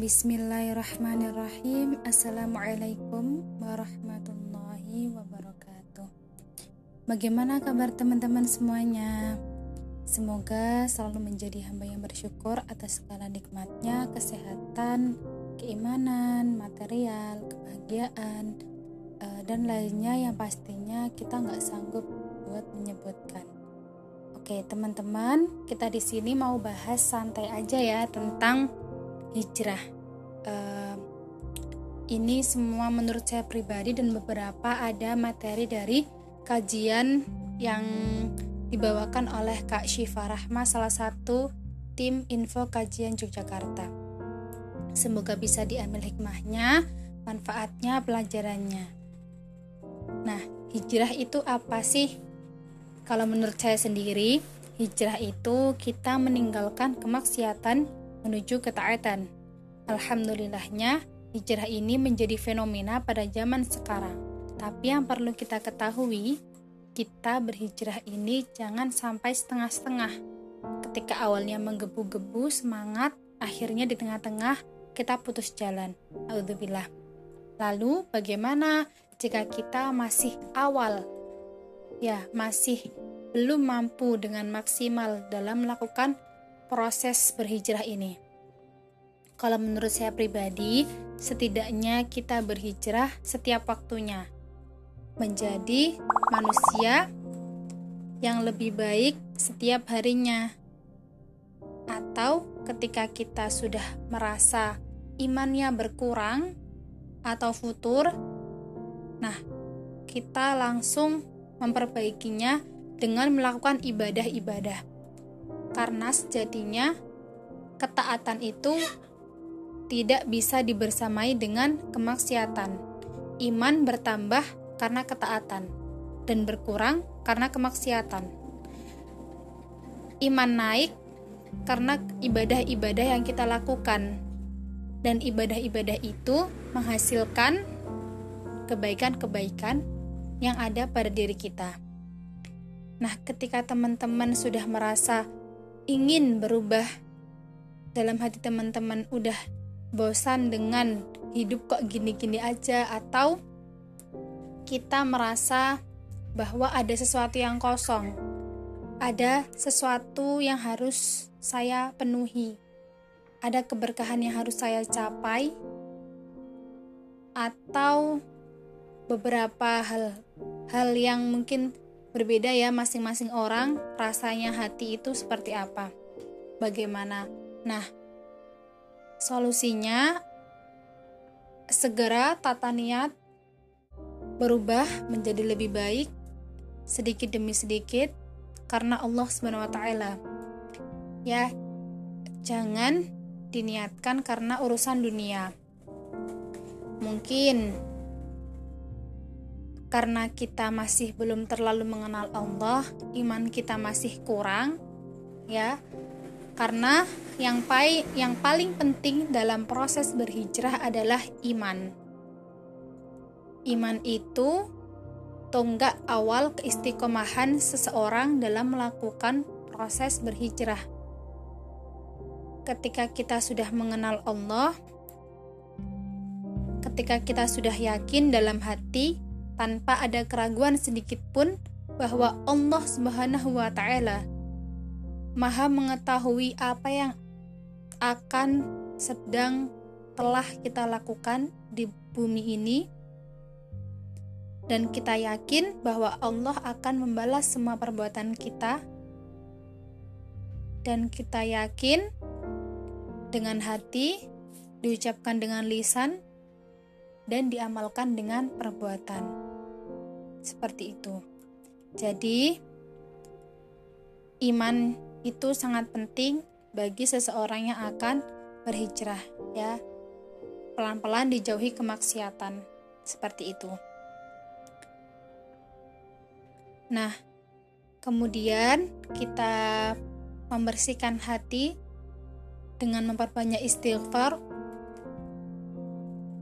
Bismillahirrahmanirrahim. Assalamualaikum warahmatullahi wabarakatuh. Bagaimana kabar teman-teman semuanya? Semoga selalu menjadi hamba yang bersyukur atas segala nikmatnya Kesehatan, keimanan, material, kebahagiaan eh, Dan lainnya yang pastinya kita nggak sanggup buat menyebutkan. Oke teman-teman, kita di sini mau bahas santai aja ya tentang hijrah. Uh, ini semua menurut saya pribadi dan beberapa ada materi dari kajian yang dibawakan oleh Kak Syifa Rahma salah satu tim info kajian Yogyakarta. Semoga bisa diambil hikmahnya, manfaatnya, pelajarannya. Nah, hijrah itu apa sih? Kalau menurut saya sendiri, hijrah itu kita meninggalkan kemaksiatan menuju ketaatan. Alhamdulillahnya, hijrah ini menjadi fenomena pada zaman sekarang. Tapi yang perlu kita ketahui, kita berhijrah ini jangan sampai setengah-setengah. Ketika awalnya menggebu-gebu semangat, akhirnya di tengah-tengah kita putus jalan. Alhamdulillah. Lalu bagaimana jika kita masih awal? Ya, masih belum mampu dengan maksimal dalam melakukan proses berhijrah ini? Kalau menurut saya pribadi, setidaknya kita berhijrah setiap waktunya menjadi manusia yang lebih baik setiap harinya. Atau ketika kita sudah merasa imannya berkurang atau futur, nah, kita langsung memperbaikinya dengan melakukan ibadah-ibadah karena sejatinya ketaatan itu tidak bisa dibersamai dengan kemaksiatan. Iman bertambah karena ketaatan dan berkurang karena kemaksiatan. Iman naik karena ibadah-ibadah yang kita lakukan, dan ibadah-ibadah itu menghasilkan kebaikan-kebaikan yang ada pada diri kita. Nah, ketika teman-teman sudah merasa ingin berubah. Dalam hati teman-teman udah bosan dengan hidup kok gini-gini aja atau kita merasa bahwa ada sesuatu yang kosong. Ada sesuatu yang harus saya penuhi. Ada keberkahan yang harus saya capai. Atau beberapa hal hal yang mungkin Berbeda ya masing-masing orang rasanya hati itu seperti apa. Bagaimana? Nah, solusinya segera tata niat berubah menjadi lebih baik sedikit demi sedikit karena Allah taala. Ya, jangan diniatkan karena urusan dunia. Mungkin karena kita masih belum terlalu mengenal Allah, iman kita masih kurang, ya. Karena yang pai, yang paling penting dalam proses berhijrah adalah iman. Iman itu tonggak awal keistiqomahan seseorang dalam melakukan proses berhijrah. Ketika kita sudah mengenal Allah, ketika kita sudah yakin dalam hati tanpa ada keraguan sedikit pun bahwa Allah Subhanahu wa taala Maha mengetahui apa yang akan sedang telah kita lakukan di bumi ini dan kita yakin bahwa Allah akan membalas semua perbuatan kita dan kita yakin dengan hati diucapkan dengan lisan dan diamalkan dengan perbuatan. Seperti itu. Jadi, iman itu sangat penting bagi seseorang yang akan berhijrah, ya. Pelan-pelan dijauhi kemaksiatan. Seperti itu. Nah, kemudian kita membersihkan hati dengan memperbanyak istighfar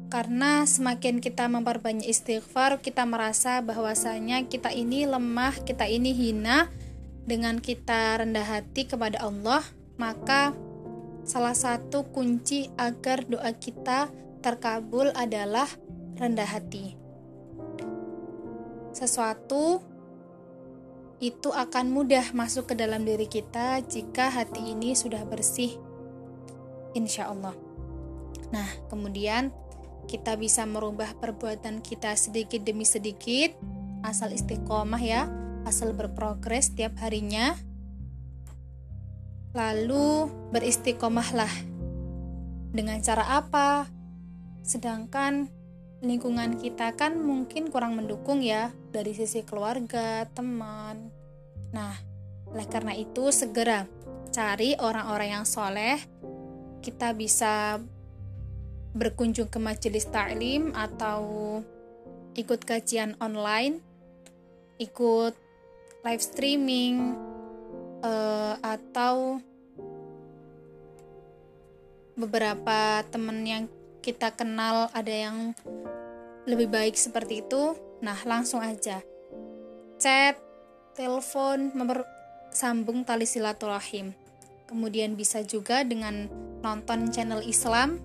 karena semakin kita memperbanyak istighfar, kita merasa bahwasanya kita ini lemah, kita ini hina. Dengan kita rendah hati kepada Allah, maka salah satu kunci agar doa kita terkabul adalah rendah hati. Sesuatu itu akan mudah masuk ke dalam diri kita jika hati ini sudah bersih, insya Allah. Nah, kemudian kita bisa merubah perbuatan kita sedikit demi sedikit, asal istiqomah ya, asal berprogres setiap harinya. Lalu beristiqomahlah. Dengan cara apa? Sedangkan lingkungan kita kan mungkin kurang mendukung ya dari sisi keluarga, teman. Nah, oleh karena itu segera cari orang-orang yang soleh. Kita bisa berkunjung ke majelis taklim atau ikut kajian online, ikut live streaming, uh, atau beberapa teman yang kita kenal ada yang lebih baik seperti itu, nah langsung aja chat, telepon, sambung tali silaturahim. Kemudian bisa juga dengan nonton channel Islam,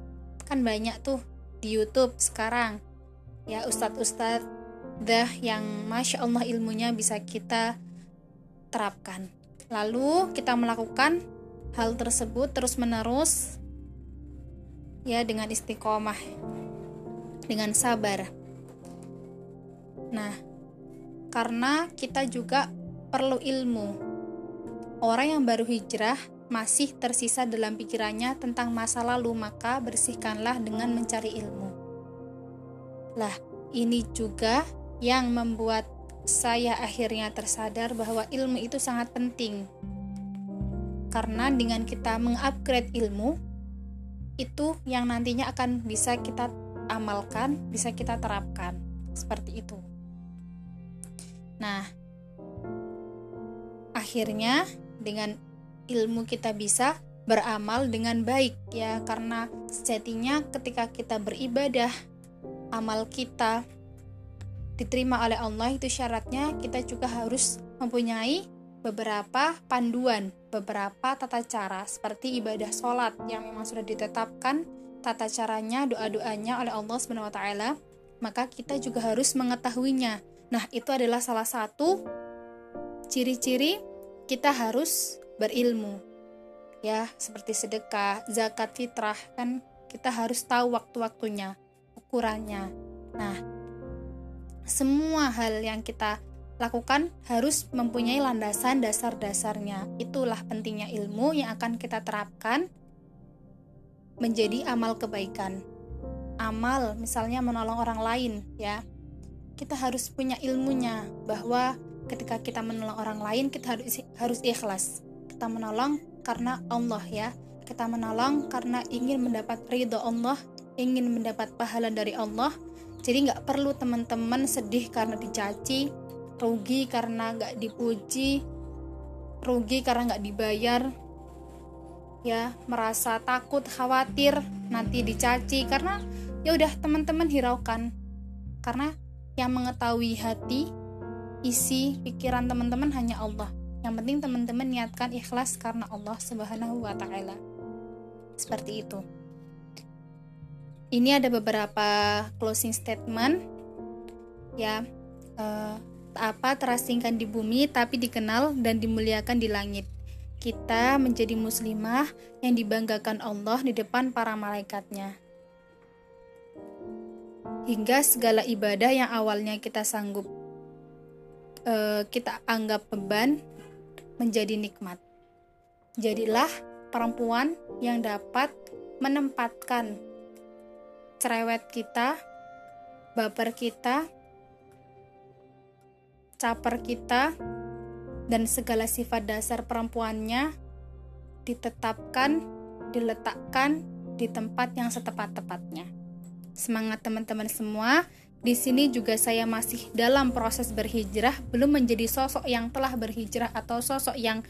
kan banyak tuh di YouTube sekarang. Ya ustadz-ustadz dah yang masya Allah ilmunya bisa kita terapkan. Lalu kita melakukan hal tersebut terus menerus ya dengan istiqomah dengan sabar nah karena kita juga perlu ilmu orang yang baru hijrah masih tersisa dalam pikirannya tentang masa lalu maka bersihkanlah dengan mencari ilmu lah ini juga yang membuat saya akhirnya tersadar bahwa ilmu itu sangat penting karena dengan kita mengupgrade ilmu itu yang nantinya akan bisa kita amalkan, bisa kita terapkan. Seperti itu. Nah, akhirnya dengan ilmu kita bisa beramal dengan baik ya karena sejatinya ketika kita beribadah amal kita diterima oleh Allah itu syaratnya kita juga harus mempunyai beberapa panduan, beberapa tata cara seperti ibadah sholat yang memang sudah ditetapkan tata caranya, doa-doanya oleh Allah Subhanahu wa taala, maka kita juga harus mengetahuinya. Nah, itu adalah salah satu ciri-ciri kita harus berilmu. Ya, seperti sedekah, zakat fitrah kan kita harus tahu waktu-waktunya, ukurannya. Nah, semua hal yang kita lakukan harus mempunyai landasan dasar-dasarnya. Itulah pentingnya ilmu yang akan kita terapkan menjadi amal kebaikan. Amal misalnya menolong orang lain ya. Kita harus punya ilmunya bahwa ketika kita menolong orang lain kita harus harus ikhlas. Kita menolong karena Allah ya. Kita menolong karena ingin mendapat ridho Allah, ingin mendapat pahala dari Allah. Jadi nggak perlu teman-teman sedih karena dicaci, rugi karena nggak dipuji rugi karena nggak dibayar ya merasa takut khawatir nanti dicaci karena ya udah teman-teman hiraukan karena yang mengetahui hati isi pikiran teman-teman hanya Allah yang penting teman-teman niatkan ikhlas karena Allah subhanahu wa ta'ala seperti itu ini ada beberapa closing statement ya uh, apa terasingkan di bumi tapi dikenal dan dimuliakan di langit. Kita menjadi muslimah yang dibanggakan Allah di depan para malaikatnya. Hingga segala ibadah yang awalnya kita sanggup uh, kita anggap beban menjadi nikmat. Jadilah perempuan yang dapat menempatkan cerewet kita, baper kita, caper kita dan segala sifat dasar perempuannya ditetapkan, diletakkan di tempat yang setepat-tepatnya. Semangat teman-teman semua. Di sini juga saya masih dalam proses berhijrah, belum menjadi sosok yang telah berhijrah atau sosok yang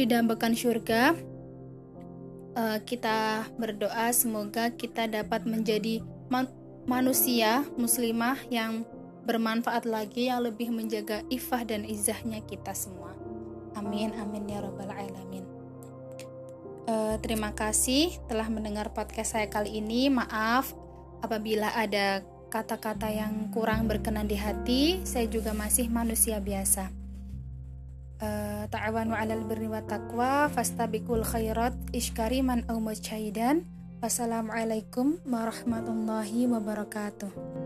didambakan surga. Uh, kita berdoa semoga kita dapat menjadi man manusia muslimah yang bermanfaat lagi yang lebih menjaga ifah dan izahnya kita semua. Amin amin ya rabbal alamin. Uh, terima kasih telah mendengar podcast saya kali ini. Maaf apabila ada kata-kata yang kurang berkenan di hati. Saya juga masih manusia biasa. Uh, Ta'awanu 'alal birri wa taqwa fastabiqul khairat iskariman aw mujtahidan. Wassalamualaikum warahmatullahi wabarakatuh.